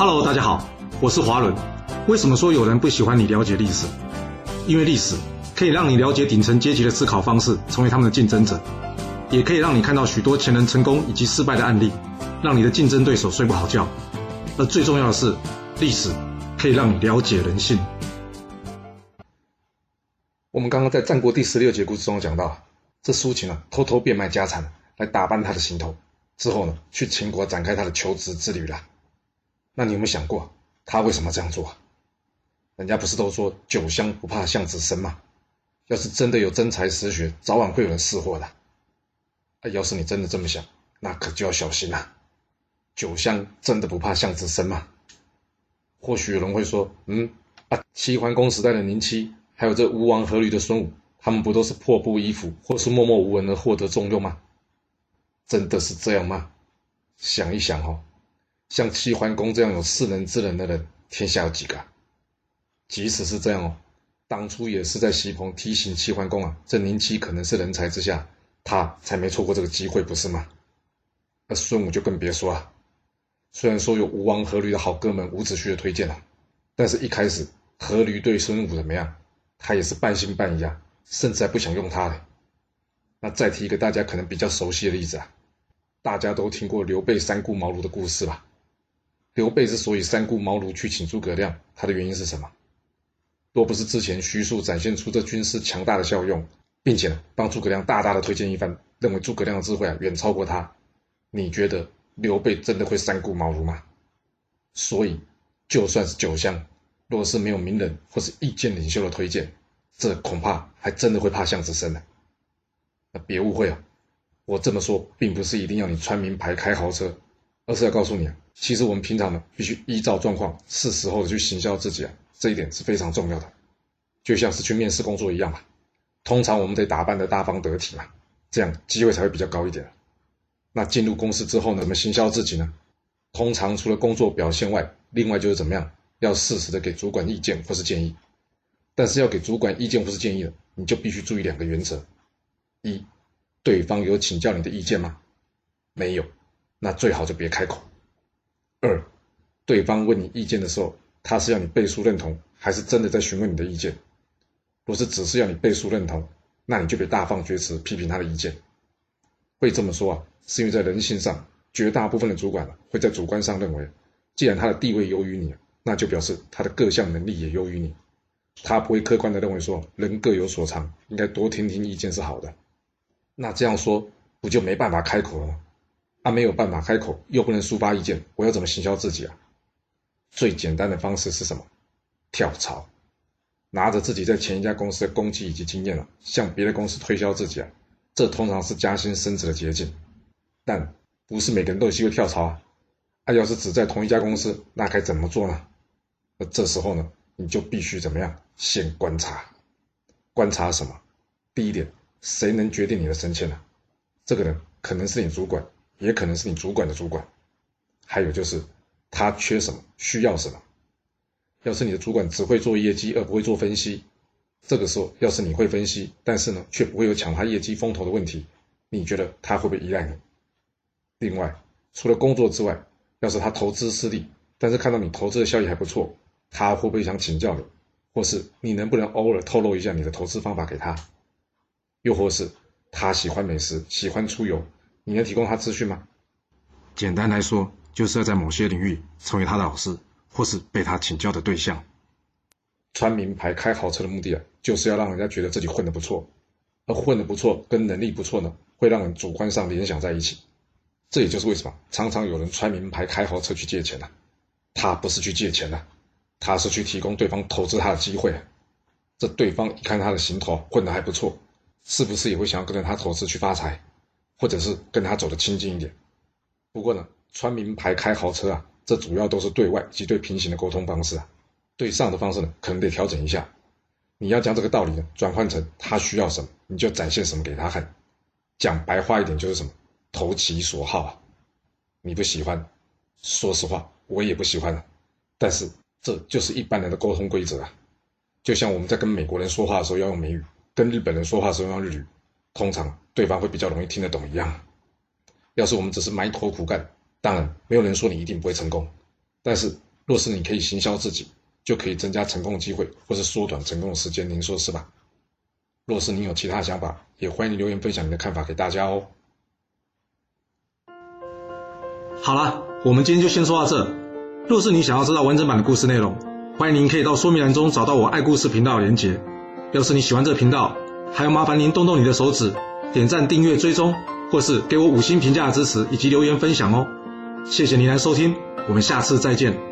Hello，大家好，我是华伦。为什么说有人不喜欢你了解历史？因为历史可以让你了解顶层阶级的思考方式，成为他们的竞争者，也可以让你看到许多前人成功以及失败的案例，让你的竞争对手睡不好觉。而最重要的是，历史可以让你了解人性。我们刚刚在战国第十六节故事中讲到，这苏秦啊，偷偷变卖家产来打扮他的行头，之后呢，去秦国展开他的求职之旅了。那你有没有想过，他为什么这样做？人家不是都说酒香不怕巷子深吗？要是真的有真才实学，早晚会有人识货的。啊，要是你真的这么想，那可就要小心了。酒香真的不怕巷子深吗？或许有人会说，嗯，啊，齐桓公时代的宁戚，还有这吴王阖闾的孙武，他们不都是破布衣服，或是默默无闻而获得重用吗？真的是这样吗？想一想哦。像齐桓公这样有世人之人的人，天下有几个？即使是这样哦，当初也是在席鹏提醒齐桓公啊，这宁戚可能是人才之下，他才没错过这个机会，不是吗？那孙武就更别说了。虽然说有吴王阖闾的好哥们伍子胥的推荐了，但是一开始阖闾对孙武怎么样？他也是半信半疑啊，甚至还不想用他的。那再提一个大家可能比较熟悉的例子啊，大家都听过刘备三顾茅庐的故事吧？刘备之所以三顾茅庐去请诸葛亮，他的原因是什么？若不是之前徐庶展现出这军师强大的效用，并且帮诸葛亮大大的推荐一番，认为诸葛亮的智慧啊远超过他，你觉得刘备真的会三顾茅庐吗？所以，就算是酒香，若是没有名人或是意见领袖的推荐，这恐怕还真的会怕巷子深呢。那别误会啊，我这么说并不是一定要你穿名牌开豪车。而是要告诉你啊，其实我们平常呢，必须依照状况，是时候的去行销自己啊，这一点是非常重要的。就像是去面试工作一样嘛，通常我们得打扮的大方得体嘛，这样机会才会比较高一点。那进入公司之后呢，我们行销自己呢，通常除了工作表现外，另外就是怎么样，要适时的给主管意见或是建议。但是要给主管意见或是建议的，你就必须注意两个原则：一，对方有请教你的意见吗？没有。那最好就别开口。二，对方问你意见的时候，他是要你背书认同，还是真的在询问你的意见？若是只是要你背书认同，那你就别大放厥词批评他的意见。会这么说啊，是因为在人性上，绝大部分的主管会在主观上认为，既然他的地位优于你，那就表示他的各项能力也优于你。他不会客观的认为说人各有所长，应该多听听意见是好的。那这样说不就没办法开口了吗？他没有办法开口，又不能抒发意见，我要怎么行销自己啊？最简单的方式是什么？跳槽，拿着自己在前一家公司的功绩以及经验了，向别的公司推销自己啊，这通常是加薪升职的捷径。但不是每个人都有机会跳槽啊。啊，要是只在同一家公司，那该怎么做呢？那这时候呢，你就必须怎么样？先观察，观察什么？第一点，谁能决定你的升迁呢？这个人可能是你主管。也可能是你主管的主管，还有就是他缺什么，需要什么。要是你的主管只会做业绩而不会做分析，这个时候要是你会分析，但是呢却不会有抢他业绩风头的问题，你觉得他会不会依赖你？另外，除了工作之外，要是他投资失利，但是看到你投资的效益还不错，他会不会想请教你，或是你能不能偶尔透露一下你的投资方法给他？又或是他喜欢美食，喜欢出游？你能提供他资讯吗？简单来说，就是要在某些领域成为他的老师，或是被他请教的对象。穿名牌、开豪车的目的啊，就是要让人家觉得自己混得不错。而混得不错跟能力不错呢，会让人主观上联想在一起。这也就是为什么常常有人穿名牌、开豪车去借钱呢？他不是去借钱的，他是去提供对方投资他的机会。这对方一看他的行头混得还不错，是不是也会想要跟着他投资去发财？或者是跟他走得亲近一点。不过呢，穿名牌开豪车啊，这主要都是对外及对平行的沟通方式啊。对上的方式呢，可能得调整一下。你要将这个道理呢，转换成他需要什么，你就展现什么给他看。讲白话一点就是什么，投其所好啊。你不喜欢，说实话，我也不喜欢啊。但是这就是一般人的沟通规则啊。就像我们在跟美国人说话的时候要用美语，跟日本人说话的时候用日语。通常对方会比较容易听得懂一样。要是我们只是埋头苦干，当然没有人说你一定不会成功。但是若是你可以行销自己，就可以增加成功的机会，或是缩短成功的时间，您说是吧？若是你有其他想法，也欢迎留言分享你的看法给大家哦。好了，我们今天就先说到这。若是你想要知道完整版的故事内容，欢迎您可以到说明栏中找到我爱故事频道的连结。要是你喜欢这个频道，还要麻烦您动动你的手指，点赞、订阅、追踪，或是给我五星评价的支持，以及留言分享哦。谢谢您来收听，我们下次再见。